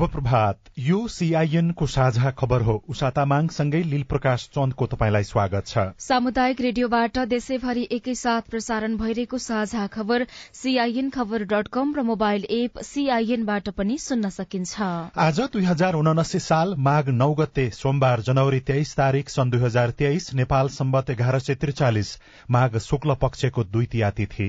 शुभ प्रभात यो सीआईएन को साझा खबर हो। उषा तामाङसँगै लील प्रकाश चन्दको तपाईँलाई स्वागत छ। सामुदायिक रेडियोबाट देशैभरि एकैसाथ प्रसारण भइरहेको साझा खबर सीआईएन खबर डट कम र मोबाइल एप सीआईएनबाट पनि सुन्न सकिन्छ। आज दुई हजार उनासी साल माघ नौ गते सोमबार जनवरी तेइस तारीक सन् दुई हजार तेइस नेपाल सम्बत एघार सय त्रिचालिस माघ शुक्ल पक्षको द्वितीय तिथि।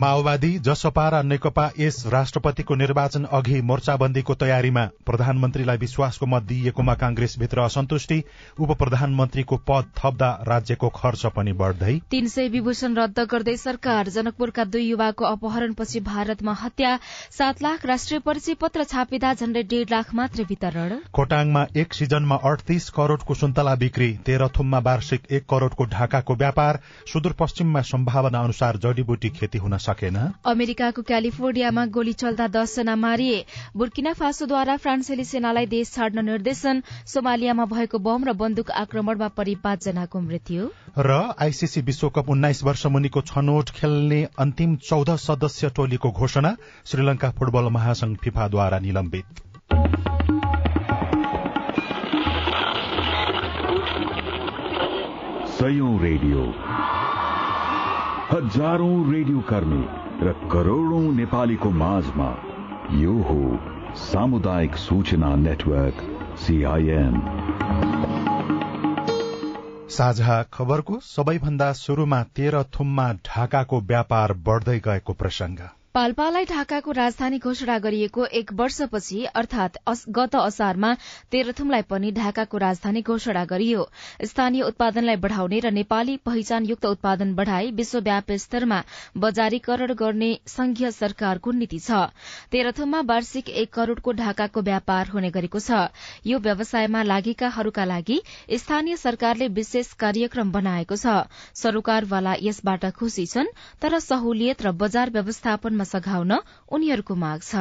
माओवादी जसपा र नेकपा यस राष्ट्रपतिको निर्वाचन अघि मोर्चाबन्दीको तयारीमा प्रधानमन्त्रीलाई विश्वासको मत दिइएकोमा कांग्रेसभित्र असन्तुष्टि उप प्रधानमन्त्रीको पद थप्दा राज्यको खर्च पनि बढ्दै तीन सय विभूषण रद्द गर्दै सरकार जनकपुरका दुई युवाको अपहरणपछि भारतमा हत्या सात लाख राष्ट्रिय परिचय पत्र छापिँदा झण्डै डेढ लाख मात्रै वितरण। खोटाङमा एक सिजनमा अडतिस करोड़को सुन्तला बिक्री तेह्रथुममा वार्षिक एक करोड़को ढाकाको व्यापार सुदूरपश्चिममा सम्भावना अनुसार जडीबुटी खेती हुन सकेन। अमेरिकाको क्यालिफोर्नियामा गोली चल्दा दसजना मारिए। बुर्किना फासोद्वारा फ्रान्सेली सेनालाई देश छाड्न निर्देशन। सोमालियामा भएको बम र बन्दुक आक्रमणमा परि पाँचजनाको मृत्यु। र आईसीसी विश्वकप उन्नाइस वर्ष मुनिको छनौट खेल्ने अन्तिम चौध सदस्य टोलीको घोषणा श्रीलंका फुटबल महासंघ फिफाद्वारा निलम्बित। रेडियो। हजारौं रेडियो कर्मी र करोड़ौं नेपालीको माझमा यो हो सामुदायिक सूचना नेटवर्क सीआईएन साझा खबरको सबैभन्दा शुरूमा तेह्र थुममा ढाकाको व्यापार बढ़दै गएको प्रसंग पाल्पालाई ढाकाको राजधानी घोषणा गरिएको एक वर्षपछि अर्थात गत असारमा तेह्रथुमलाई पनि ढाकाको राजधानी घोषणा गरियो। स्थानीय उत्पादनलाई बढ़ाउने र नेपाली पहिचानयुक्त उत्पादन बढ़ाई विश्वव्यापी स्तरमा बजारीकरण गर्ने संघीय सरकारको नीति छ। तेह्रथुममा वार्षिक एक करोड़को ढाकाको व्यापार हुने गरेको छ। यो व्यवसायमा लागेकाहरूका लागि स्थानीय सरकारले विशेष कार्यक्रम बनाएको छ। सरोकारवाला यसबाट खुशी छन् तर सहुलियत र बजार व्यवस्थापन सघाउन उनीहरूको माग छ।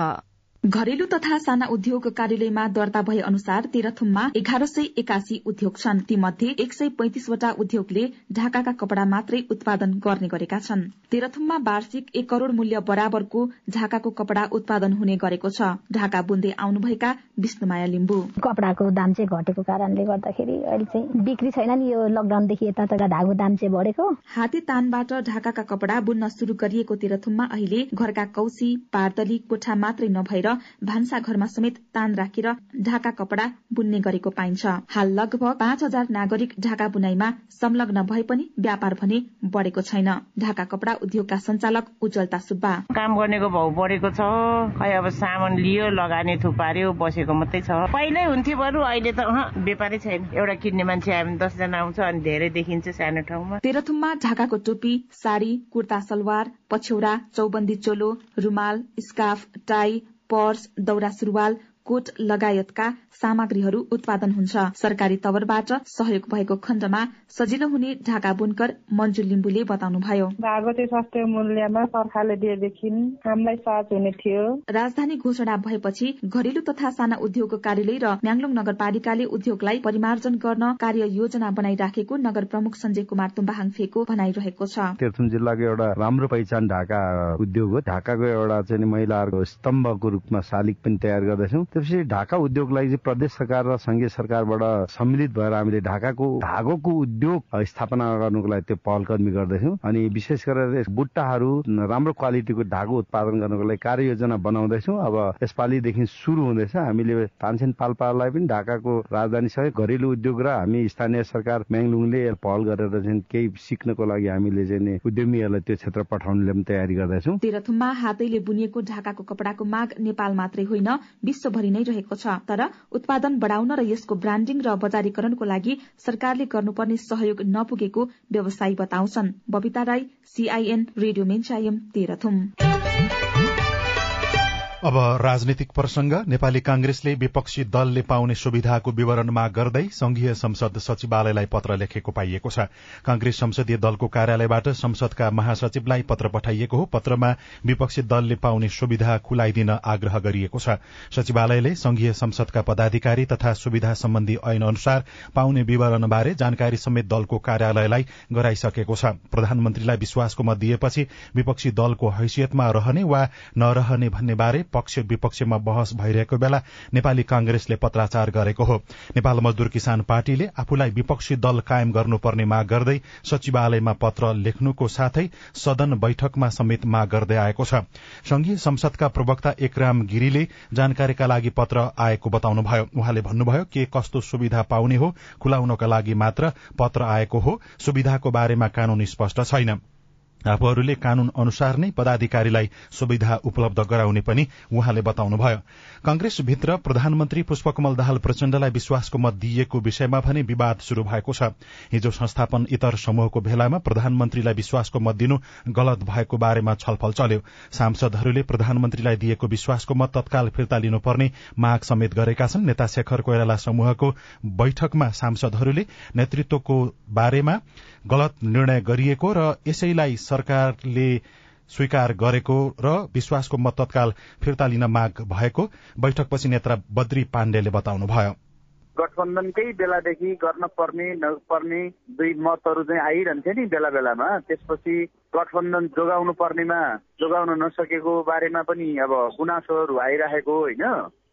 घरेलु तथा साना उद्योग कार्यालयमा दर्ता भए अनुसार तेह्रथुममा एघार सय एकासी उद्योग छन्। तीमध्ये एक सय पैंतिसवटा उद्योगले ढाकाका कपड़ा मात्रै उत्पादन गर्ने गरेका छन्। तेह्रथुममा वार्षिक एक करोड़ मूल्य बराबरको ढाकाको कपड़ा उत्पादन हुने गरेको छ। ढाका बुन्दै आउनुभएका विष्णुमाया लिम्बू। कपड़ाको दाम चाहिँ घटेको कारणले गर्दाखेरि अहिले चाहिँ बिक्री छैन नि यो लकडाउनदेखि यता त धागो दाम चाहिँ बढेको। हाते तानबाट ढाकाका कपड़ा बुन्न शुरू गरिएको तेह्रथुममा अहिले घरका कौशी पार्दली कोठा मात्रै नभएर भान्सा घरमा समेत तान राखेर ढाका कपड़ा बुन्ने गरेको पाइन्छ। हाल लगभग पाँच हजार नागरिक ढाका बुनाईमा संलग्न भए पनि व्यापार भने बढ़ेको छैन। ढाका कपड़ा उद्योगका संचालक उज्जवलता सुब्बा काम गर्नेको भाउ बढेको छ खै अब सामान लियो लगानी थुपार्यो बसेको मात्रै छ। पहिल्यै हुन्थ्यो बरु अहिले त व्यापारै छैन। एउटा किन्ने मान्छे आयो भने दसजना आउँछ अनि धेरै देखिन्छ सानो ठाउँमा। तेह्रथुममा ढाकाको टोपी साड़ी कुर्ता सलवार पछ्यौरा चौबन्दी चोलो रुमाल scarf tie Pors, Doura Surval, coat लगायतका सामग्रीहरू उत्पादन हुन्छ। सरकारी तवरबाट सहयोग भएको खण्डमा सजिलो हुने ढाका बुनकर मन्जु लिम्बुले बताउनुभयो। चाहिँ सस्तो मूल्यमा सरकारले दिएदेखि हामीलाई सहज हुने थियो। राजधानी घोषणा भएपछि घरेलु तथा साना उद्योग कार्यालय र म्याङलुङ नगरपालिकाले उद्योगलाई परिमार्जन गर्न कार्य योजना बनाइराखेको नगर प्रमुख सञ्जय कुमार तुम्बाहाङफेको भनाइरहेको छ। जिल्लाको एउटा राम्रो पहिचान ढाका उद्योग हो। ढाकाको एउटा चाहिँ महिलाहरूको स्तम्भको रूपमा शालिग पनि तयार गर्दैछौँ। त्यसपछि ढाका उद्योगलाई चाहिँ प्रदेश सरकार र संघीय सरकारबाट सम्मिलित भएर हामीले ढाकाको धागोको उद्योग स्थापना गर्नुको लागि त्यो पहल कदमी गर्दैछौँ। अनि विशेष गरेर बुट्टाहरू राम्रो क्वालिटीको धागो उत्पादन गर्नको लागि कार्ययोजना बनाउँदैछौँ। अब यसपालिदेखि सुरु हुँदैछ। हामीले तानसेन पाल्पालाई पनि ढाकाको राजधानी सहित घरेलु उद्योग र हामी स्थानीय सरकार म्याङलुङले पहल गरेर चाहिँ केही सिक्नको लागि हामीले चाहिँ उद्यमीहरूलाई त्यो क्षेत्र पठाउनेले पनि तयारी गर्दैछौँ। तेह्रथुममा हातैले बुनिएको ढाकाको कपडाको माग नेपाल मात्रै होइन विश्वभरि नै रहेको छ तर उत्पादन बढ़ाउन र यसको ब्रान्डिङ र बजारीकरणको लागि सरकारले गर्नुपर्ने सहयोग नपुगेको व्यवसायी बताउँछन्। Babita Rai CIN radio Menchayam Terhathum. अब राजनीतिक प्रसंग नेपाली कांग्रेसले विपक्षी दलले पाउने सुविधाको विवरण माग गर्दै संघीय संसद सचिवालयलाई पत्र लेखेको पाइएको छ। कांग्रेस संसदीय दलको कार्यालयबाट संसदका महासचिवलाई पत्र पठाइएको हो। पत्रमा विपक्षी दलले पाउने सुविधा खुलाइदिन आग्रह गरिएको छ। सचिवालयले संघीय संसदका पदाधिकारी तथा सुविधा सम्बन्धी ऐन अनुसार पाउने विवरणबारे जानकारी समेत दलको कार्यालयलाई गराइसकेको छ। प्रधानमन्त्रीलाई विश्वासको मत दिएपछि विपक्षी दलको हैसियतमा रहने वा नरहने भन्ने बारे पक्ष विपक्षमा बहस भइरहेको बेला नेपाली कांग्रेसले पत्राचार गरेको हो। नेपाल मजदूर किसान पार्टीले आफूलाई विपक्षी दल कायम गर्नुपर्ने माग गर्दै सचिवालयमा पत्र लेख्नुको साथै सदन बैठकमा समेत माग गर्दै आएको छ। संघीय संसदका प्रवक्ता एकराम गिरीले जानकारीका लागि पत्र आएको बताउनुभयो। उहाँले भन्नुभयो के कस्तो सुविधा पाउने हो खुलाउनका लागि मात्र पत्र आएको हो। सुविधाको बारेमा कानून स्पष्ट छैन। आफूहरूले कानून अनुसार नै पदाधिकारीलाई सुविधा उपलब्ध गराउने पनि उहाँले बताउनुभयो। कंग्रेसभित्र प्रधानमन्त्री पुष्पकमल दाहाल प्रचण्डलाई विश्वासको मत दिइएको विषयमा भने विवाद शुरू भएको छ। हिजो संस्थापन इतर समूहको भेलामा प्रधानमन्त्रीलाई विश्वासको मत दिनु गलत भएको बारेमा छलफल चल्यो। सांसदहरूले प्रधानमन्त्रीलाई दिएको विश्वासको मत तत्काल फिर्ता लिनुपर्ने माग समेत गरेका छन्। नेता शेखर कोइराला समूहको बैठकमा सांसदहरूले नेतृत्वको बारेमा गलत निर्णय गरिएको र यसैलाई सरकारले स्वीकार गरेको र विश्वासको मत तत्काल फिर्ता लिन माग भएको बैठकपछि नेता बद्री पाण्डेले बताउनुभयो। गठबन्धनकै बेलादेखि गर्न पर्ने नपर्ने दुई मतहरू चाहिँ आइरहन्थ्यो नि बेला बेलामा। त्यसपछि गठबन्धन जोगाउनु पर्नेमा जोगाउन नसकेको बारेमा पनि अब गुनासोहरू आइरहेको होइन।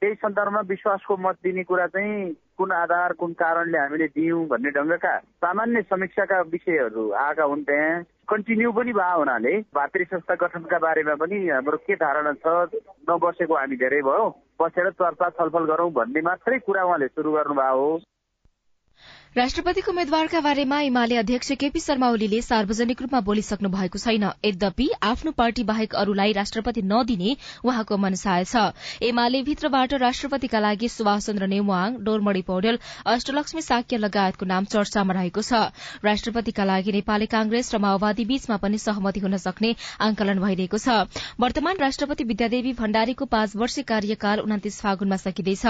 त्यही सन्दर्भमा विश्वासको मत दिने कुरा चाहिँ कुन आधार कुन कारणले हामीले दियौँ भन्ने ढङ्गका सामान्य समीक्षाका विषयहरू आएका हुन् त्यहाँ कन्टिन्यू पनि भयो हुनाले। भातृ संस्था गठनका बारेमा पनि हाम्रो के धारणा छ नबसेको हामी धेरै भयो। बसेर चर्चा छलफल गरौँ भन्ने मात्रै कुरा उहाँले सुरु गर्नुभएको हो राष्ट्रपतिको उम्मेद्वारका बारेमा एमाले अध्यक्ष केपी शर्मा ओलीले सार्वजनिक रूपमा बोलिसक्नु भएको छैन। यद्यपि आफ्नो पार्टी बाहेक अरूलाई राष्ट्रपति नदिने उहाँको मनसाय छ। एमाले भित्रबाट राष्ट्रपतिका लागि सुभाष चन्द्र नेवाङ डोरमणी पौडेल अष्टलक्ष्मी साक्य लगायतको नाम चर्चामा रहेको छ। राष्ट्रपतिका लागि नेपाली कांग्रेस र माओवादी बीचमा पनि सहमति हुन सक्ने आंकलन भइरहेको छ। वर्तमान राष्ट्रपति विद्यादेवी भण्डारीको पाँच वर्षीय कार्यकाल उन्तिस फागुनमा सकिँदैछ।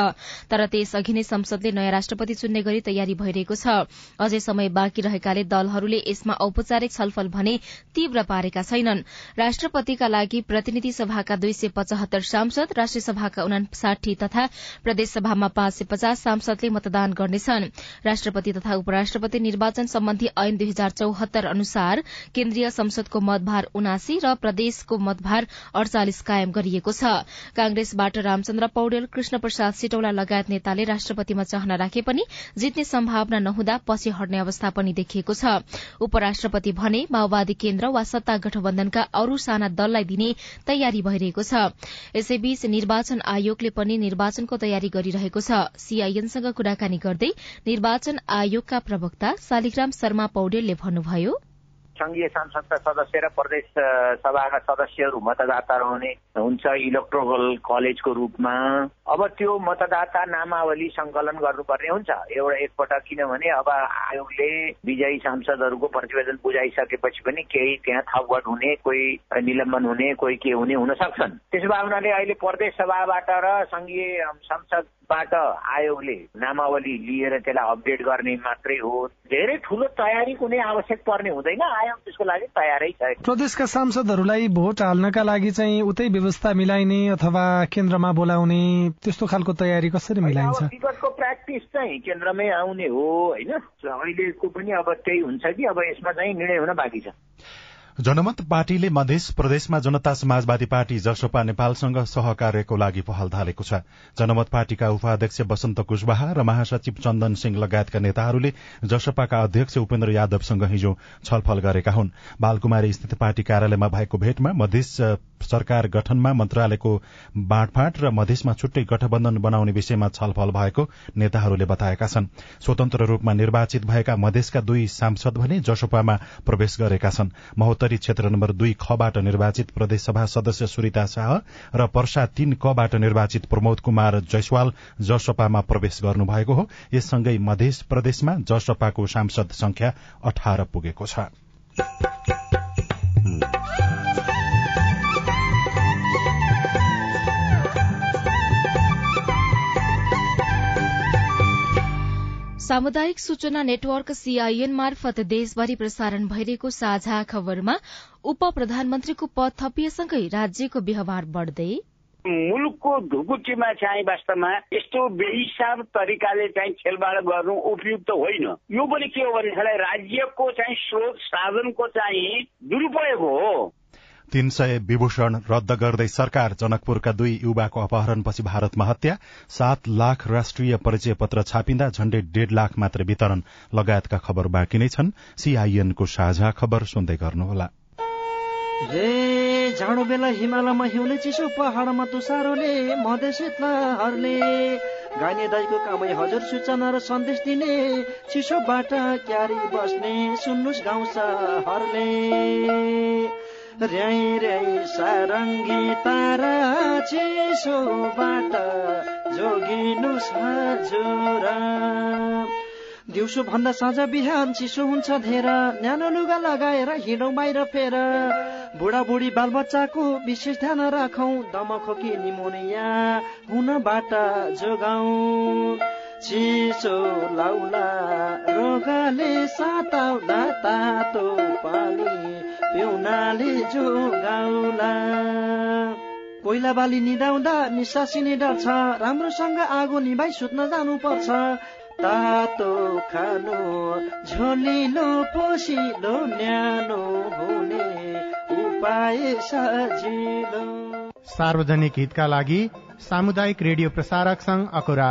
तर त्यसअघि नै संसदले नयाँ राष्ट्रपति चुन्ने गरी तयारी भइरहेको छ। अझै समय बाँकी रहेकाले दलहरूले यसमा औपचारिक छलफल भने तीव्र पारेका छैनन्। राष्ट्रपतिका लागि प्रतिनिधि सभाका दुई सय पचहत्तर सांसद राष्ट्रिय सभाका उनासाठी तथा प्रदेश सभामा पाँच सय पचास सांसदले मतदान गर्नेछन्। राष्ट्रपति तथा उपराष्ट्रपति निर्वाचन सम्बन्धी ऐन दुई हजार चौहत्तर अनुसार केन्द्रीय संसदको मतभार उनासी र प्रदेशको मतभार अड़चालिस कायम गरिएको छ। कांग्रेसबाट रामचन्द्र पौडेल कृष्ण प्रसाद सिटौला लगायत नेताले राष्ट्रपतिमा चाहना राखे पनि जित्ने सम्भावना नहुँदा पछि हट्ने अवस्था पनि देखिएको छ। उपराष्ट्रपति भने माओवादी केन्द्र वा सत्ता गठबन्धनका अरू साना दललाई दिने तयारी भइरहेको छ। यसैबीच निर्वाचन आयोगले पनि निर्वाचनको तयारी गरिरहेको छ। सीआईएनसँग कुराकानी गर्दै निर्वाचन आयोगका प्रवक्ता शालिग्राम शर्मा पौडेलले भन्नुभयो संघीय संसदका सदस्य र प्रदेश सभाका सदस्यहरू मतदाता रहने हुन्छ इलेक्ट्रोल कलेजको रूपमा। अब त्यो मतदाता नामावली संकलन गर्नुपर्ने हुन्छ। एउटा एकपटक किनभने अब आयोगले विजयी सांसदहरूको प्रतिवेदन बुझाइसकेपछि पनि केही त्यहाँ थपवट हुने कोही निलम्बन हुने कोही के हुने हुन सक्छन्। त्यसो भए हुनाले अहिले प्रदेश सभाबाट र संघीय संसदबाट आयोगले नामावली लिएर त्यसलाई अपडेट गर्ने मात्रै हो। धेरै ठुलो तयारी कुनै आवश्यक पर्ने हुँदैन। आयोग त्यसको लागि तयारै छ। प्रदेशका सांसदहरूलाई भोट हाल्नका लागि चाहिँ उतै व्यवस्था मिलाइने अथवा केन्द्रमा बोलाउने त्यस्तो खालको तयारी कसरी मिलाइन्छ? विगतको प्र्याक्टिस चाहिँ केन्द्रमै आउने हो होइन। अहिलेको पनि अब त्यही हुन्छ कि अब यसमा चाहिँ निर्णय हुन बाँकी छ। जनमत पार्टीले मध्य प्रदेशमा जनता समाजवादी पार्टी जसपा नेपालसँग सहकार्यको लागि पहल थालेको छ। जनमत पार्टीका उपाध्यक्ष वसन्त कुशवाहा र महासचिव चन्दन सिंह लगायतका नेताहरूले जसपाका अध्यक्ष उपेन्द्र यादवसँग हिजो छलफल गरेका हुन्। बालकुमारी स्थित पार्टी कार्यालयमा भएको भेटमा मध्य सरकार गठनमा मन्त्रालयको बाँडफाँट र मधेसमा छुट्टै गठबन्धन बनाउने विषयमा छलफल भएको नेताहरूले बताएका छन्। स्वतन्त्र रूपमा निर्वाचित भएका मधेसका दुई सांसद भने जसपामा प्रवेश गरेका छन्। महोत्तरी क्षेत्र नम्बर दुई खबाट निर्वाचित प्रदेशसभा सदस्य सुरिता शाह र पर्सा तीन कबाट निर्वाचित प्रमोद कुमार जयसवाल जसपामा प्रवेश गर्नुभएको हो। यससँगै मध्य प्रदेशमा जसपाको सांसद संख्या अठार पुगेको छ। सामुदायिक सूचना नेटवर्क सीआईएन मार्फत देशभरि प्रसारण भइरहेको साझा खबरमा उप प्रधानमन्त्रीको पद थपिएसँगै राज्यको व्यवहार बढ्दै मुलुकको ढुकुटीमा चाहिँ वास्तवमा यस्तो बेहिसाब तरिकाले चाहिँ खेलबाड गर्नु उपयुक्त होइन। यो पनि के हो भने राज्यको चाहिँ स्रोत साधनको चाहिँ दुरुपयोग हो। तीन सय विभूषण रद्द गर्दै सरकार जनकपुरका दुई युवाको अपहरणपछि भारतमा हत्या सात लाख राष्ट्रिय परिचय पत्र छापिँदा झण्डै डेढ लाख मात्र वितरण लगायतका खबर बाँकी नै छन्। सीआईएनको साझा खबर सुन्दै गर्नुहोला। जाडो बेला हिमालयमा हिउँले चिसो पहाडमा तुसारोले मधेसहरूले गाइने दाईको कामै हजुर सूचना र सन्देश दिने चिसोबाट क्यारी बस्ने सुन्नुहोस् गाउँछ हरले र्याई र्याई सारङ्गी तारा चिसोबाट जोगिनुहोस् हजुर। दिउँसो भन्दा साँझ बिहान चिसो हुन्छ धेर न्यानो लुगा लगाएर हिँडौँ बाहिर फेर। बुढाबुढी बालबच्चाको विशेष ध्यान राखौ दमखोकी निमोनिया हुनबाट जोगाउँ। चिसो लाउला रोगले साताउला तातो पानी पिउनाले जोगाउला। कोइला बाली निदाउँदा निसासिने डर छ राम्रोसँग आगो निभाइ सुत्न जानु पर्छ तातो खानु झोलिलो पोसिलो न्यानो हुने उपाय सजिलो। सार्वजनिक हितका लागि सामुदायिक रेडियो प्रसारक संघ अकुरा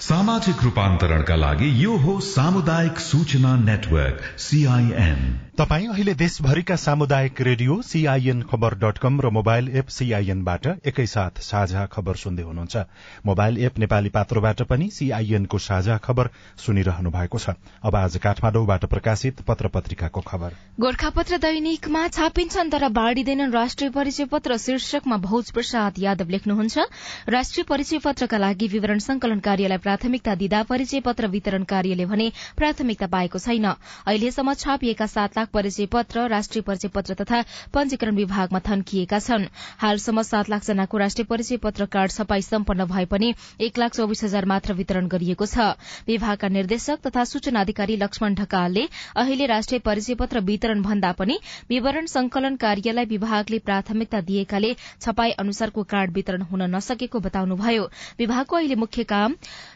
सामाजिक रूपान्तरणका लागि यो हो सामुदायिक सूचना नेटवर्क सीआईएन तपाई अहिले देशभरिका सामुदायिक radio CIN Khabar dot com र मोबाइल एप सीआईएनबाट एकैसाथ साझा खबर सुन्दै हुनुहुन्छ। मोबाइल एप नेपाली पात्रोबाट पनि सीआईएनको साझा खबर सुनिरहनु भएको छ। अब आज काठमाडौँबाट प्रकाशित पत्र पत्रिकाको खबर। गोर्खापत्र दैनिकमा छापिन्छन् तर बाँडिँदैनन् राष्ट्रिय परिचय पत्र शीर्षकमा भौज प्रसाद यादव लेख्नुहुन्छ। राष्ट्रिय परिचय पत्रका लागि विवरण संकलन कार्यलाई प्राथमिकता दिँदा परिचय पत्र वितरण कार्यले भने प्राथमिकता पाएको छैन। अहिलेसम्म छापिएका सात लाख परिचय पत्र राष्ट्रिय परिचय पत्र तथा पंजीकरण विभागमा थन्किएका छन्। हालसम्म सात लाख जनाको राष्ट्रिय परिचय पत्र कार्ड छपाई सम्पन्न भए पनि एक लाख चौविस हजार मात्र वितरण गरिएको छ। विभागका निर्देशक तथा सूचना अधिकारी लक्ष्मण ढकालले अहिले राष्ट्रिय परिचय पत्र वितरण भन्दा पनि विवरण संकलन कार्यलाई विभागले प्राथमिकता दिएकाले छपाई अनुसारको कार्ड वितरण हुन नसकेको बताउनुभयो। विभागको अहिले मुख्य काम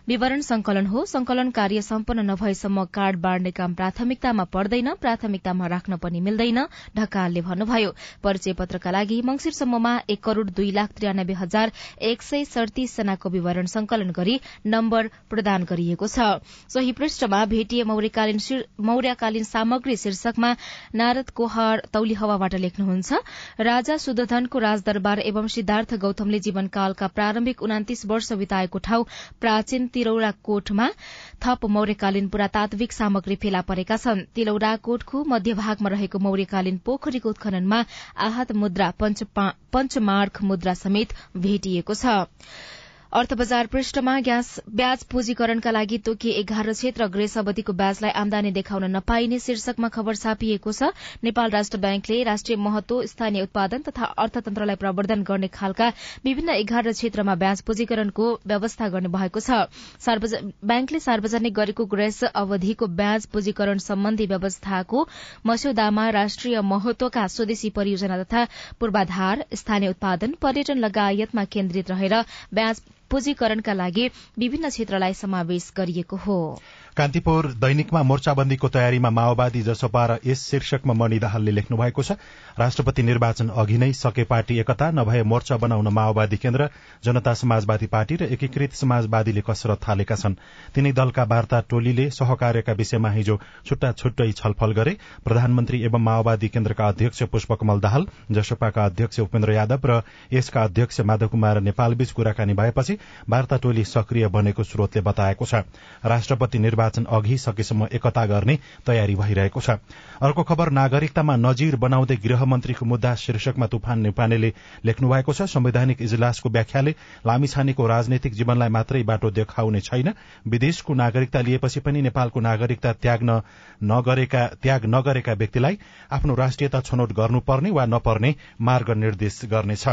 विवरण संकलन हो। संकलन कार्य सम्पन्न नभएसम्म कार्ड बाँड्ने काम प्राथमिकतामा पर्दैन। प्राथमिकतामा राख्न पनि मिल्दैन ढकालले भन्नुभयो। परिचय पत्रका लागि मंगिरसम्ममा एक करोड़ दुई लाख त्रियानब्बे हजार एक सय सड़तीस जनाको विवरण संकलन गरी नम्बर प्रदान गरिएको छ। सोही पृष्ठमा भेटिए मौर्यकालीन सामग्री शीर्षकमा नारद कोहार तौली हवाबाट लेख्नुहुन्छ राजा सुदधनको राजदरबार एवं सिद्धार्थ गौतमले जीवनकालका प्रारम्भिक उनातिस वर्ष बिताएको ठाउँ प्राचीन तिरौरा कोटमा थप मौर्यकालीन पुरातात्विक सामग्री फेला परेका छन्। तिलौरा कोटको मध्यभागमा रहेको मौर्यकालीन पोखरीको उत्खननमा आहत मुद्रा पञ्चमार्ख मुद्रा समेत भेटिएको छ। अर्थ बजार पृष्ठमा ग्यास ब्याज पुँजीकरणका लागि तोकिए एघार क्षेत्र। ग्रेस अवधिको ब्याजलाई आमदानी देखाउन नपाइने शीर्षकमा खबर छापिएको छ। नेपाल राष्ट्र ब्याङ्कले राष्ट्रिय महत्व स्थानीय उत्पादन तथा अर्थतन्त्रलाई प्रवर्धन गर्ने खालका विभिन्न एघार क्षेत्रमा ब्याज पुँजीकरणको व्यवस्था गर्ने भएको छ ब्याङ्कले सार्वजनिक गरेको ग्रेस अवधिको ब्याज पुँजीकरण सम्बन्धी व्यवस्थाको मस्यौदामा राष्ट्रिय महत्वका स्वदेशी परियोजना तथा पूर्वाधार स्थानीय उत्पादन पर्यटन लगायतमा केन्द्रित रहेर ब्याज पुँजीकरणका लागि विभिन्न क्षेत्रलाई समावेश गरिएको हो। कान्तिपुर दैनिकमा मोर्चाबन्दीको तयारीमा माओवादी जसपा र यस शीर्षकमा मणि दाहालले लेख्नु भएको छ। राष्ट्रपति निर्वाचन अघि नै सके पार्टी एकता नभए मोर्चा बनाउन माओवादी केन्द्र जनता समाजवादी पार्टी र एकीकृत समाजवादीले कसरत थालेका छन्। तिनै दलका वार्ता टोलीले सहकार्यका विषयमा हिजो छुट्टा छुट्टै छलफल गरे। प्रधानमन्त्री एवं माओवादी केन्द्रका अध्यक्ष पुष्पकमल दाहाल जसपाका अध्यक्ष उपेन्द्र यादव र यसका अध्यक्ष माधव कुमार नेपालबीच कुराकानी भएपछि वार्ता टोली सक्रिय बनेको स्रोतले बताएको छ। राष्ट्रपति निर्वाचन अघि सकेसम्म एकता गर्ने तयारी भइरहेको छ। अर्को खबर नागरिकतामा नजिर बनाउँदै गृहमन्त्रीको मुद्दा शीर्षकमा तुफान नेपानेले लेख्नु भएको छ। संवैधानिक इजलासको व्याख्याले लामिछानेको राजनैतिक जीवनलाई मात्रै बाटो देखाउने छैन। विदेशको नागरिकता लिएपछि पनि नेपालको नागरिकता त्याग्न नगरेका त्याग नगरेका व्यक्तिलाई आफ्नो राष्ट्रियता छनौट गर्नुपर्ने वा नपर्ने मार्ग निर्देश गर्नेछ।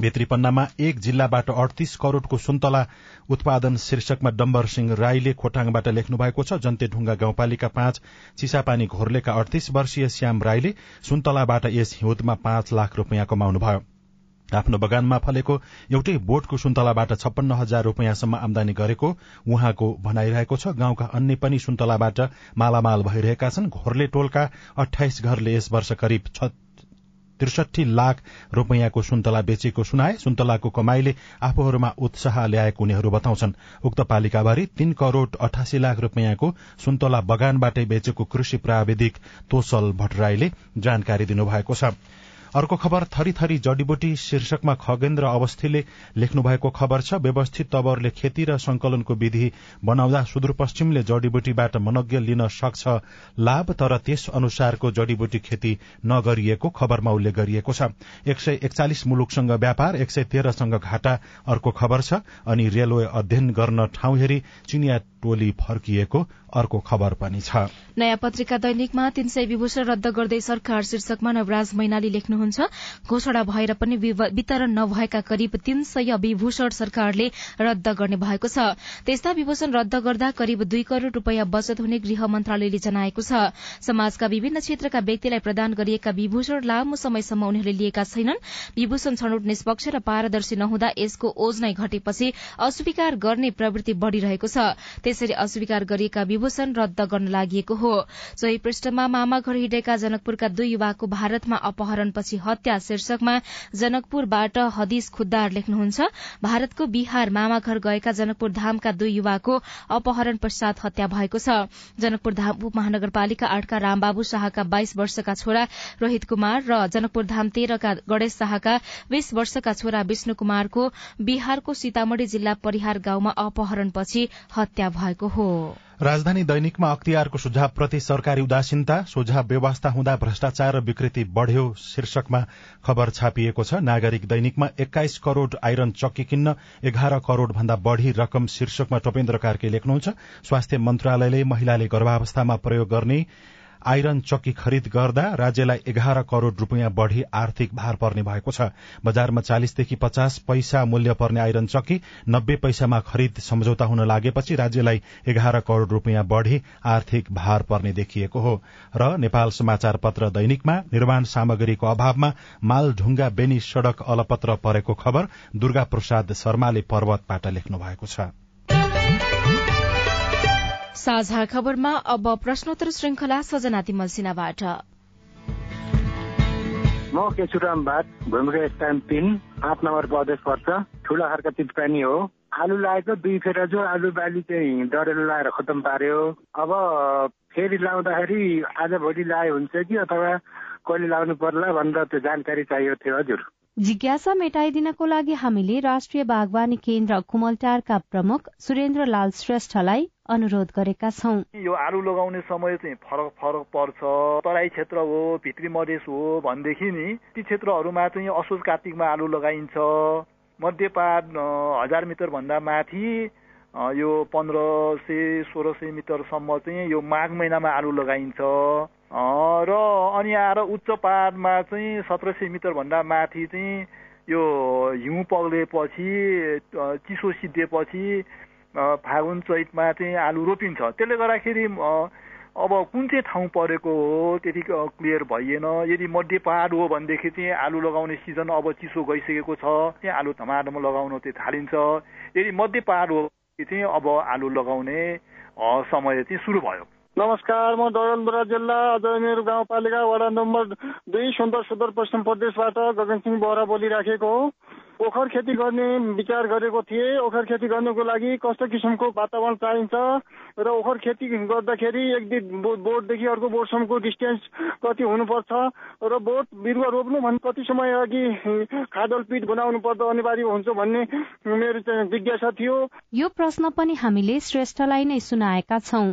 भित्रीपन्नामा एक जिल्लाबाट अडतीस करोड़को सुन्तला उत्पादन शीर्षकमा डम्बर सिंह राईले खोटाङबाट लेख्नु भएको छ। जन्तेढुङ्गा गाउँपालिका पाँच चिसापानी घोर्लेका अडतीस वर्षीय श्याम राईले सुन्तलाबाट यस हिउँदमा पाँच लाख रूपियाँ कमाउनुभयो। आफ्नो बगानमा फलेको एउटै बोटको सुन्तलाबाट छप्पन्न हजार रूपियाँसम्म आमदानी गरेको उहाँको भनाइरहेको छ। गाउँका अन्य पनि सुन्तलाबाट मालामाल भइरहेका छन्। घोर्ले टोलका अठाइस घरले यस वर्ष करिब त्रिसठी लाख रूपियाँको सुन्तला बेचेको सुनाए। सुन्तलाको कमाईले आफूहरूमा उत्साह ल्याएको उनीहरू बताउँछन्। उक्त पालिकाभरि तीन करोड़ अठासी लाख रूपियाँको सुन्तला बगानबाटै बेचेको कृषि प्राविधिक तोसल भट्टराईले जानकारी दिनुभएको छ। अर्को खबर थरीथरी जडीबुटी शीर्षकमा खगेन्द्र अवस्थीले लेख्नु भएको खबर छ व्यवस्थित तवरले खेती र संकलनको विधि बनाउँदा सुदूरपश्चिमले जडीबुटीबाट मनज्ञ लिन सक्छ लाभ तर त्यस अनुसारको जडीबुटी खेती नगरिएको खबरमा उल्लेख गरिएको छ। एक सय एकचालिस मुलुकसँग व्यापार एक सय तेह्रसँग घाटा अर्को खबर छ अनि रेलवे अध्ययन गर्न ठाउँ हेरी चिनिया टोली फर्किएको अर्को खबर पनि छ। नयाँ पत्रिका दैनिकमा तीन सय विभूषण रद्द गर्दै सरकार शीर्षकमा नवराज मैनाली लेख्नुहुन्छ घोषणा भएर पनि वितरण नभएका करिब तीन सय विभूषण सरकारले रद्द गर्ने भएको छ। त्यस्ता विभूषण रद्द गर्दा करिब दुई करोड़ रूपियाँ बचत हुने गृह मन्त्रालयले जनाएको छ। समाजका विभिन्न क्षेत्रका व्यक्तिलाई प्रदान गरिएका विभूषण लामो समयसम्म उनीहरूले लिएका छैनन्। विभूषण छनौट निष्पक्ष र पारदर्शी नहुँदा यसको ओज नै घटेपछि अस्वीकार गर्ने प्रवृत्ति बढ़िरहेको छ। त्यसरी अस्वीकार गरिएका विभूषण रद्द गर्न लागि हो। सोही पृष्ठमा मामा घर हिँडेका जनकपुरका दुई युवाको भारतमा अपहरणपछि हत्या शीर्षकमा जनकपुरबाट हदिस खुद्दार लेख्नुहुन्छ भारतको बिहार मामा घर गएका जनकपुर धामका दुई युवाको अपहरण पश्चात हत्या भएको छ। जनकपुर धाम उपमहानगरपालिका आठका रामबाबु शाहका बाइस वर्षका छोरा रोहित कुमार र जनकपुर धाम तेह्रका गणेश शाहका बीस वर्षका छोरा विष्णु कुमारको बिहारको सीतामढ़ी जिल्ला परिहार गाउँमा अपहरणपछि हत्या भएको हो। राजधानी दैनिकमा अख्तियारको सुझावप्रति सरकारी उदासीनता सुझाव व्यवस्था हुँदा भ्रष्टाचार र विकृति बढ़्यो शीर्षकमा खबर छापिएको छ। नागरिक दैनिकमा एक्काइस करोड़ आइरन चक्की किन्न एघार करोड़ भन्दा बढ़ी रकम शीर्षकमा टोपेन्द्र कार्के लेख्नुहुन्छ। स्वास्थ्य मन्त्रालयले महिलाले गर्भावस्थामा प्रयोग गर्ने आइरन चक्की खरिद गर्दा राज्यलाई एघार करोड़ रूपियाँ बढ़ी आर्थिक भार पर्ने भएको छ। बजारमा चालिसदेखि पचास पैसा मूल्य पर्ने आइरन चक्की नब्बे पैसामा खरिद सम्झौता हुन लागेपछि राज्यलाई एघार करोड़ रूपियाँ बढ़ी आर्थिक भार पर्ने देखिएको हो। र नेपाल समाचार पत्र दैनिकमा निर्माण सामग्रीको अभावमा माल ढुङ्गा बेनी सड़क अलपत्र परेको खबर दुर्गा प्रसाद शर्माले पर्वतबाट लेख्नु भएको छ। साझा खबरमा अब प्रश्नोत्तर श्रृंखला सजना तिमल सिन्हाबाट। म केशुराम भाट भूमिका स्थान तिन पाँच नम्बर प्रदेश पर्छ। ठुला खालका चितपानी हो। आलु लगाएको दुई फेर जो आलु बाली चाहिँ डढेलो लगाएर खतम पार्यो। अब फेरि लाउँदाखेरि आज भोलि लाए हुन्छ कि अथवा कहिले लाउनु पर्ला भनेर त्यो जानकारी चाहियो थियो हजुर। जिज्ञासा मेटाइदिनको लागि हामीले राष्ट्रिय बागवानी केन्द्र कुमलटारका प्रमुख सुरेन्द्र लाल श्रेष्ठलाई अनुरोध गरेका छौं। यो आलु लगाउने समय चाहिँ फरक फरक पर्छ। तराई क्षेत्र हो भित्री मधेस हो भनेदेखि नि ती क्षेत्रहरूमा चाहिँ असोज कार्तिकमा आलु लगाइन्छ। मध्यपात हजार मिटर भन्दा माथि यो पन्ध्र सय सोह्र सय मिटरसम्म चाहिँ यो माघ महिनामा आलु लगाइन्छ। र अनि आएर उच्च पाहाडमा चाहिँ सत्र सय मिटरभन्दा माथि चाहिँ यो हिउँ पग्लेपछि चिसो सिद्धिएपछि फागुन चैतमा चाहिँ आलु रोपिन्छ। त्यसले गर्दाखेरि अब कुन चाहिँ ठाउँ परेको हो त्यति क्लियर भइएन। यदि मध्य पहाड हो भनेदेखि चाहिँ आलु लगाउने सिजन अब चिसो गइसकेको छ त्यहाँ आलु धमाधम लगाउन चाहिँ थालिन्छ। यदि मध्य पहाड हो चाहिँ अब आलु लगाउने समय चाहिँ सुरु भयो। नमस्कार म डडेलधुरा जिल्ला अजयमेर गाउँपालिका वडा नम्बर दुई सुन्दर सुदूर पश्चिम प्रदेशबाट गगन सिंह बोहरा बोलिराखेको हो। ओखर खेती गर्ने विचार गरेको थिएँ। ओखर खेती गर्नुको लागि कस्तो किसिमको वातावरण चाहिन्छ? र ओखर खेती गर्दाखेरि एक दिन बोटदेखि अर्को बोटसम्मको डिस्टेन्स कति हुनुपर्छ र बोट बिरुवा रोप्नु भने कति समय अघि खाडल पिट बनाउनु पर्दा अनिवार्य हुन्छ भन्ने मेरो चाहिँ जिज्ञासा थियो। यो प्रश्न पनि हामीले श्रेष्ठलाई नै सुनाएका छौँ।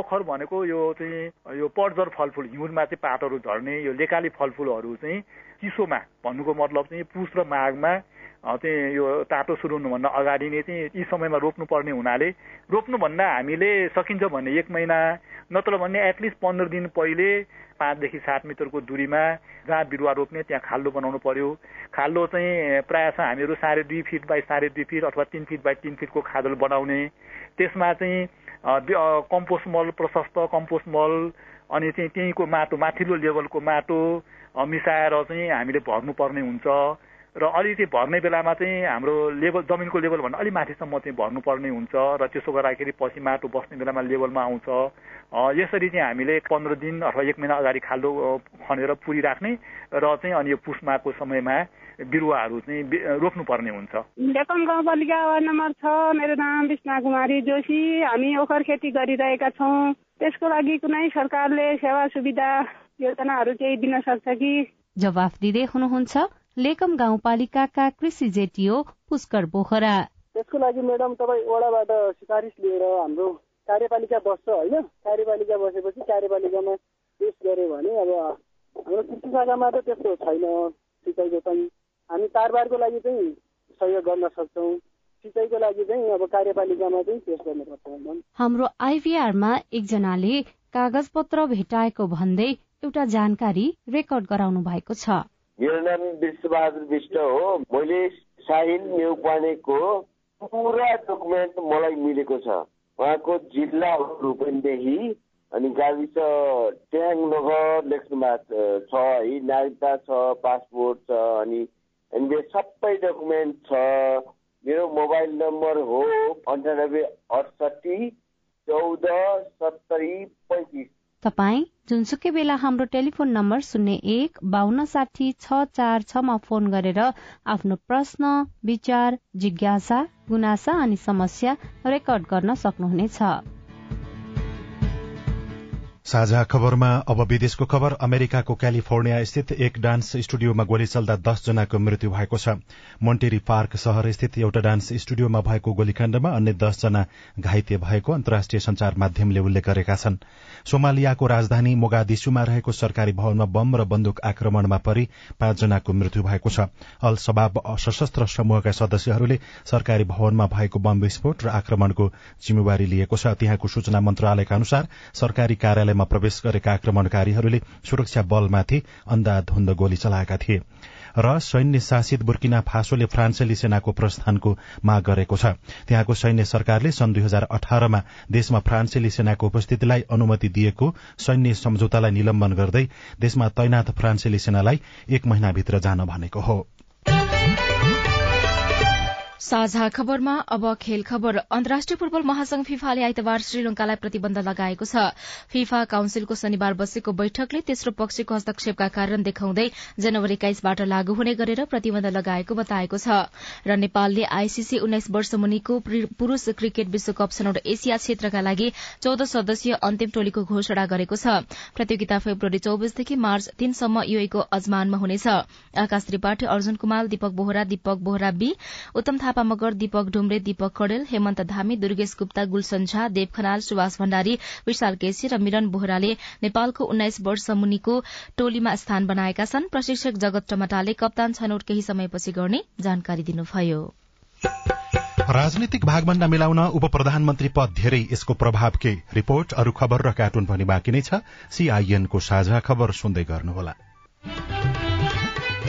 ओखर भनेको यो चाहिँ यो पर्जर फलफुल हिउँदमा चाहिँ पातहरू झर्ने यो लेकाली फलफुलहरू चाहिँ चिसोमा भन्नुको मतलब चाहिँ पुस र माघमा चाहिँ यो तातो सुरु हुनुभन्दा अगाडि नै चाहिँ यी समयमा रोप्नुपर्ने हुनाले रोप्नुभन्दा हामीले सकिन्छ भने एक महिना नत्र भने एटलिस्ट पन्ध्र दिन पहिले पाँचदेखि सात मिटरको दूरीमा जहाँ बिरुवा रोप्ने त्यहाँ खाल्डो बनाउनु पर्यो। खाल्डो चाहिँ प्रायः हामीहरू साढे दुई फिट बाई साढे दुई फिट अथवा तिन फिट बाई तिन फिटको खाडल बनाउने। त्यसमा चाहिँ कम्पोस्ट मल प्रशस्त कम्पोस्ट मल अनि चाहिँ त्यहीँको माटो माथिल्लो लेभलको माटो मिसाएर चाहिँ हामीले भर्नुपर्ने हुन्छ। र अलिकति भर्ने बेलामा चाहिँ हाम्रो लेभल जमिनको लेभलभन्दा अलिक माथिसम्म चाहिँ भर्नुपर्ने हुन्छ। र त्यसो गर्दाखेरि पछि माटो बस्ने बेलामा लेभलमा आउँछ। यसरी चाहिँ हामीले पन्ध्र दिन अथवा एक महिना अगाडि खाल्डो खनेर पुरी राख्ने र चाहिँ अनि यो पुसमाको समयमा बिरुवाहरू चाहिँ रोप्नुपर्ने हुन्छ। डेकम गाउँपालिका वार्ड नम्बर छ। मेरो नाम विष्णा कुमारी जोशी। हामी ओखर खेती गरिरहेका छौँ। त्यसको लागि कुनै सरकारले सेवा सुविधा योजनाहरू केही दिन सक्छ कि? जवाफ दिँदै हुनुहुन्छ लेकम गाउँपालिकाका कृषि जेटियो पुष्कर बोखरा त्यसको लागि म्याडम तपाईँ वडाबाट सिफारिस लिएर हाम्रो कार्यपालिका बस्छ होइन? कार्यपालिका बसेपछि कार्यपालिकामा पेस गऱ्यो भने अब हाम्रो कृषि शाखामा त त्यस्तो छैन सिँचाइको चाहिँ हामी तारबारको लागि चाहिँ सहयोग गर्न सक्छौँ। सिँचाइको लागि चाहिँ अब कार्यपालिकामा चाहिँ पेस गर्नुपर्छ हाम्रो आइभीआरमा एकजनाले कागज पत्र भेटाएको भन्दै एउटा जानकारी रेकर्ड गराउनु भएको छ। मेरो नाम विश्वबहादुर विष्ट हो। मैले साहिल नेउपानेको पुरा डकुमेन्ट मलाई मिलेको छ। उहाँको जिल्ला हो रूपनदेखि अनि गाविस ट्याङ नगर लेख्नु भएको छ है नागरिकता छ पासपोर्ट छ अनि अनि सबै डकुमेन्ट छ। मेरो मोबाइल नम्बर हो अन्ठानब्बे अडसठी चौध सत्तरी पैँतिस। तपाईँ जुनसुकै बेला हाम्रो टेलिफोन नम्बर शून्य एक बान्न साठी छ चार छमा फोन गरेर आफ्नो प्रश्न विचार जिज्ञासा गुनासा अनि समस्या रेकर्ड गर्न सक्नुहुनेछ। साझा खबरमा अब विदेशको खबर अमेरिकाको क्यालिफोर्निया स्थित एक डान्स स्टुडियोमा गोली चल्दा दस जनाको मृत्यु भएको छ। मोन्टेरी पार्क शहर स्थित एउटा डान्स स्टुडियोमा भएको गोलीकाण्डमा अन्य दस जना घाइते भएको अन्तर्राष्ट्रिय संचार माध्यमले उल्लेख गरेका छन्। सोमालियाको राजधानी मोगादिसुमा रहेको सरकारी भवनमा बम र बन्दुक आक्रमणमा परि पाँचजनाको मृत्यु भएको छ। अल सबाब सशस्त्र समूहका सदस्यहरूले सरकारी भवनमा भएको बम विस्फोट र आक्रमणको जिम्मेवारी लिएको छ। त्यहाँको सूचना मन्त्रालयका अनुसार सरकारी कार्यालय इलाकामा प्रवेश गरेका आक्रमणकारीहरूले सुरक्षा बलमाथि अन्धाधुन्द गोली चलाएका थिए र सैन्य शासित बुर्किना फासोले फ्रान्सेली सेनाको प्रस्थानको माग गरेको छ। त्यहाँको सैन्य सरकारले सन् दुई हजार अठारमा देशमा फ्रान्सेली सेनाको उपस्थितिलाई अनुमति दिएको सैन्य सम्झौतालाई निलम्बन गर्दै देशमा तैनात फ्रान्सेली सेनालाई एक महिनाभित्र जान भनेको हो। साझा खबरमा अब खेल खबर। अन्तर्राष्ट्रिय फुटबल महासंघ फिफाले आइतबार श्रीलंकालाई प्रतिबन्ध लगाएको छ। फिफा काउन्सिलको शनिबार बसेको बैठकले तेस्रो पक्षको हस्तक्षेपका कारण देखाउँदै जनवरी एक्काइसबाट लागू हुने गरेर प्रतिबन्ध लगाएको बताएको छ। र नेपालले आईसीसी उन्नाइस वर्ष मुनिको पुरूष क्रिकेट विश्वकप छनौट एसिया क्षेत्रका लागि चौध सदस्यीय अन्तिम टोलीको घोषणा गरेको छ। प्रतियोगिता फेब्रुअरी चौबिसदेखि मार्च तीनसम्म युएको अजमानमा हुनेछ। आकाश त्रिपाठी अर्जुन कुमार दीपक बोहरा दीपक बोहरा बी उत्तम थापा मगर दीपक ढुम्रे दीपक कडेल हेमन्त धामी दुर्गेश गुप्ता गुलसन झा देव खनाल सुभाष भण्डारी विशाल केसी र मिलन बोहराले नेपालको उन्नाइस वर्ष मुनिको टोलीमा स्थान बनाएका छन्। प्रशिक्षक जगत टमटाले कप्तान छनौट केही समयपछि गर्ने जानकारी दिनुभयो। राजनीतिक भागभण्डा मिलाउन उप प्रधानमन्त्री पद धेरै यसको प्रभाव के? रिपोर्ट अरू खबर र कार्टुन पनि बाँकी नै छ। सीआईएनको साझा खबर सुन्दै गर्नुहोला।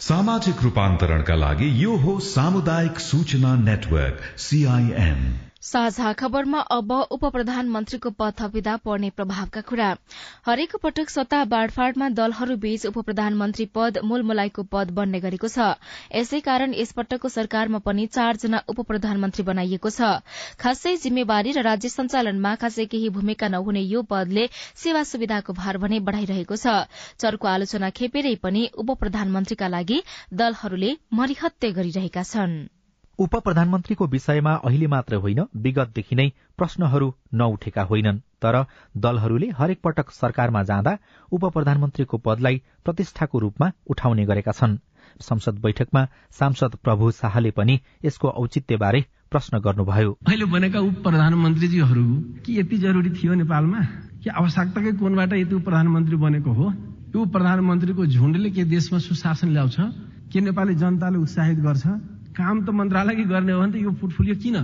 सामाजिक रूपांतरण का लागि यो हो सामुदायिक सूचना नेटवर्क सीआईएन साझा खबरमा अब उप प्रधानमन्त्रीको पद थपिँदा पर्ने प्रभावका कुरा। हरेक पटक सत्ता बाँडफाँडमा दलहरूबीच उप प्रधानमन्त्री पद मूलमलाईको पद बन्ने गरेको छ। यसै कारण यसपटकको सरकारमा पनि चारजना उप प्रधानमन्त्री बनाइएको छ। खासै जिम्मेवारी र राज्य सञ्चालनमा खासै केही भूमिका नहुने यो पदले सेवा सुविधाको भार भने बढ़ाइरहेको छ। चरको आलोचना खेपेरै पनि उप प्रधानमन्त्रीका लागि दलहरूले मरिहत्ते गरिरहेका छनृ। उप प्रधानमन्त्रीको विषयमा अहिले मात्र होइन विगतदेखि नै प्रश्नहरू नउठेका होइनन्। तर दलहरूले हरेक पटक सरकारमा जाँदा उप प्रधानमन्त्रीको पदलाई प्रतिष्ठाको रूपमा उठाउने गरेका छन्। संसद बैठकमा सांसद प्रभु शाहले पनि यसको औचित्यबारे प्रश्न गर्नुभयो। अहिले बनेका उप प्रधानमन्त्रीजीहरू के यति जरुरी थियो नेपालमा कि आवश्यकताकै कोणबाट यति उप प्रधानमन्त्री बनेको हो? यो प्रधानमन्त्रीको झुन्डले के देशमा सुशासन ल्याउँछ के नेपाली जनताले उत्साहित गर्छ? काम त मन्त्रालयकै गर्ने हो भने त यो पोर्टफोलियो किन?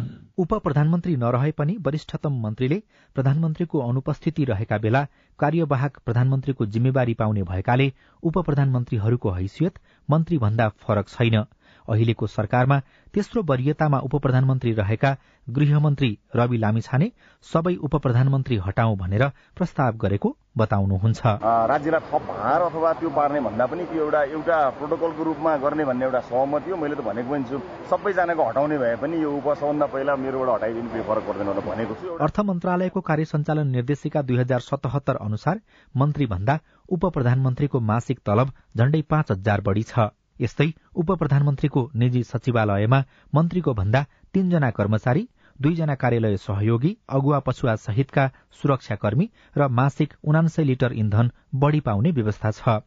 उप प्रधानमन्त्री नरहे पनि वरिष्ठतम मन्त्रीले प्रधानमन्त्रीको अनुपस्थिति रहेका बेला कार्यवाहक प्रधानमन्त्रीको जिम्मेवारी पाउने भएकाले उप प्रधानमन्त्रीहरूको हैसियत मन्त्री भन्दा फरक छैन। अहिलेको सरकारमा तेस्रो वरियतामा उप प्रधानमन्त्री रहेका गृहमन्त्री रवि लामिछाने सबै उप प्रधानमन्त्री हटाउँ भनेर प्रस्ताव गरेको बताउनुहुन्छ। राज्यलाई थप भार अथवा त्यो पार्ने भन्दा पनि त्यो एउटा एउटा प्रोटोकलको रूपमा गर्ने भन्ने एउटा सहमति हो। मैले त भनेको पनि छु सबैजनाको हटाउने भए पनि यो उप सबभन्दा पहिला मेरोबाट हटाइदिनु केही फरक पर्दैन भनेको छु। अर्थ मन्त्रालयको कार्य सञ्चालन निर्देशिका दुई हजार सतहत्तर अनुसार मन्त्री भन्दा उप प्रधानमन्त्रीको मासिक तलब झण्डै पाँच हजार बढ़ी छ। यस्तै उप प्रधानमन्त्रीको निजी सचिवालयमा मन्त्रीको भन्दा तीनजना कर्मचारी दुईजना कार्यालय सहयोगी अगुवा पछुवा सहितका सुरक्षाकर्मी र मासिक उनासय लिटर इन्धन बढ़ी पाउने व्यवस्था छ।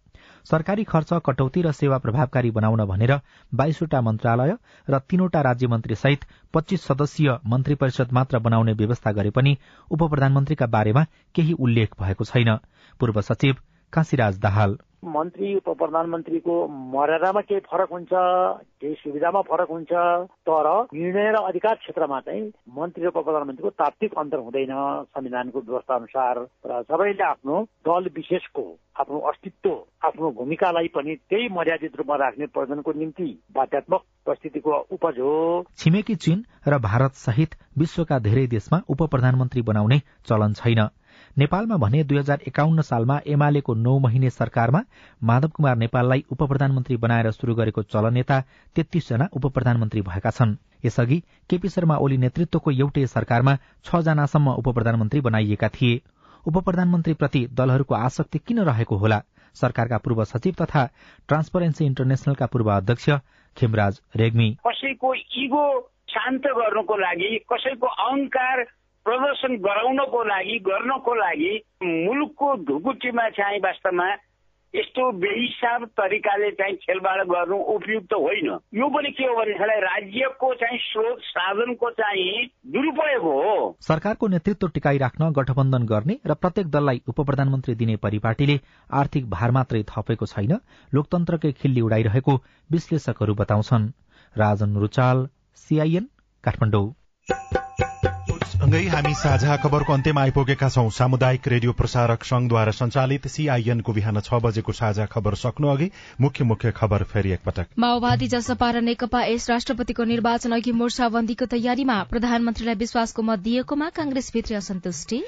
सरकारी खर्च कटौती र सेवा प्रभावकारी बनाउन भनेर बाइसवटा मन्त्रालय र तीनवटा राज्य मन्त्री सहित पच्चीस सदस्यीय मन्त्री परिषद मात्र बनाउने व्यवस्था गरे पनि उप प्रधानमन्त्रीका बारेमा केही उल्लेख भएको छैन। पूर्व सचिव काशीराज दाहाल मन्त्री उप प्रधानमन्त्रीको मर्यादामा केही फरक हुन्छ केही सुविधामा फरक हुन्छ तर निर्णय र अधिकार क्षेत्रमा चाहिँ मन्त्री र उप प्रधानमन्त्रीको तात्विक अन्तर हुँदैन संविधानको व्यवस्था अनुसार र सबैले आफ्नो दल विशेषको आफ्नो अस्तित्व आफ्नो भूमिकालाई पनि त्यही मर्यादित रूपमा राख्ने प्रयोजनको निम्ति बाध्यात्मक परिस्थितिको उपज हो। छिमेकी चीन र भारत सहित विश्वका धेरै देशमा उप प्रधानमन्त्री बनाउने चलन छैन। नेपालमा भने दुई हजार एकाउन्न सालमा एमालेको नौ महिने सरकारमा माधव कुमार नेपाललाई उप प्रधानमन्त्री बनाएर शुरू गरेको चलन नेता तेत्तीसजना उप प्रधानमन्त्री भएका छन्। यसअघि केपी शर्मा ओली नेतृत्वको एउटै सरकारमा छ जनासम्म उप प्रधानमन्त्री बनाइएका थिए। उप प्रधानमन्त्रीप्रति दलहरूको आसक्ति किन रहेको होला? सरकारका पूर्व सचिव तथा ट्रान्सपरेन्सी इन्टरनेशनलका पूर्व अध्यक्ष खेमराज रेग्मी। कसैको इगो शान्त गर्नको लागि कसैको अहंकार प्रदर्शन गराउनको लागि गर्नको लागि मुलुकको ढुकुटीमा चाहिँ वास्तवमा यस्तो बेहिसाब तरिकाले चाहिँ खेलबाड गर्नु उपयुक्त होइन। यो पनि के हो भने राज्यको चाहिँ स्रोत साधनको चाहिँ दुरुपयोग हो। सरकारको नेतृत्व टिकाइराख्न गठबन्धन गर्ने र प्रत्येक दललाई उप प्रधानमन्त्री दिने परिपाटीले आर्थिक भार मात्रै थपेको छैन लोकतन्त्रकै खिल्ली उडाइरहेको विश्लेषकहरू बताउँछन्। राजन रुचाल सीआईएन काठमाडौँ। सँगै हामी साझा खबरको अन्त्यमा आइपुगेका छौं। सामुदायिक रेडियो प्रसारक संघद्वारा संचालित सीआईएनको बिहान छ बजेको साझा खबर सक्नु अघि मुख्य मुख्य खबर फेरि एकपटक। माओवादी जसपा र नेकपा यस राष्ट्रपतिको निर्वाचन अघि मोर्चाबन्दीको तयारीमा प्रधानमन्त्रीलाई विश्वासको मत दिएकोमा कांग्रेसभित्री असन्तुष्टि।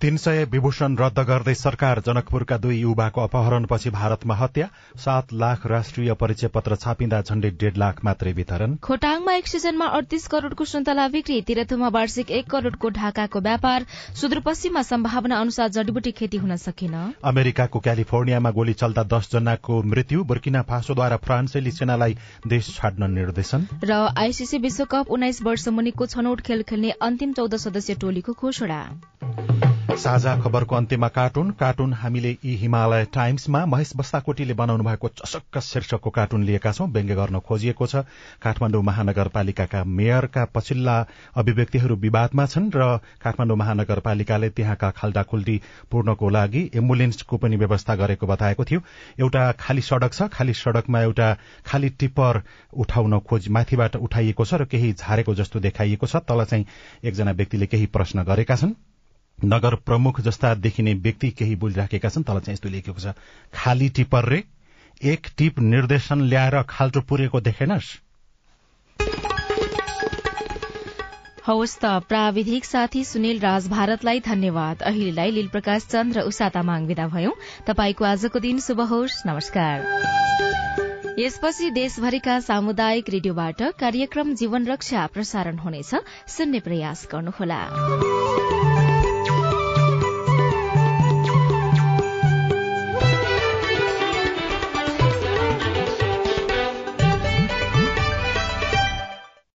तीन सय विभूषण रद्द गर्दै सरकार जनकपुरका दुई युवाको अपहरणपछि भारतमा हत्या सात लाख राष्ट्रिय परिचय पत्र छापिँदा झण्डै डेढ लाख मात्रै वितरण। खोटाङमा एक सिजनमा अडतीस करोड़को सुन्तला बिक्री तिरथुमा वार्षिक एक करोड़को ढाकाको व्यापार सुदूरपश्चिममा सम्भावना अनुसार जडीबुटी खेती हुन सकेन। अमेरिकाको क्यालिफोर्नियामा गोली चल्दा दस जनाको मृत्यु बुर्किना फासोद्वारा फ्रान्सेली सेनालाई देश छाड्न निर्देशन। र आईसीसी विश्वकप उन्नाइस वर्ष मुनिको छनौट खेल खेल्ने अन्तिम चौध सदस्यीय टोलीको घोषणा। साझा खबरको अन्त्यमा कार्टुन। कार्टुन हामीले यी हिमालय टाइम्समा महेश बस्ताकोटीले बनाउनु भएको चसक्क शीर्षकको कार्टुन लिएका छौं। व्यङ्ग्य गर्न खोजिएको छ। काठमाडौँ महानगरपालिकाका मेयरका पछिल्ला अभिव्यक्तिहरू विवादमा छन् र काठमाडौँ महानगरपालिकाले त्यहाँका खाल्डाखुल्टी पूर्णको लागि एम्बुलेन्सको पनि व्यवस्था गरेको बताएको थियो। एउटा खाली सड़क छ। खाली सड़कमा एउटा खाली टिप्पर उठाउन खोज माथिबाट उठाइएको छ र केही झारेको जस्तो देखाइएको छ। तल चाहिँ एकजना व्यक्तिले केही प्रश्न गरेका छन्। नगर प्रमुख जस्ता देखिने व्यक्ति केही बोलिराखेका छन् तल चाहिँ यस्तो लेखेको छ खाली टिप्पर रे एक टिप निर्देशन ल्याएर खाल्टो पुरेको देखेनस्। हवस् त प्राविधिक साथी सुनिल राज भारतलाई धन्यवाद। अहिलेलाई लील प्रकाश चन्द र उषा तामाङ विदा भयौं। तपाईँको आजको दिन शुभ होस्। नमस्कार। यसपछि देशभरिका सामुदायिक रेडियोबाट कार्यक्रम जीवन रक्षा प्रसारण हुनेछ। सुन्ने प्रयास गर्नुहोला।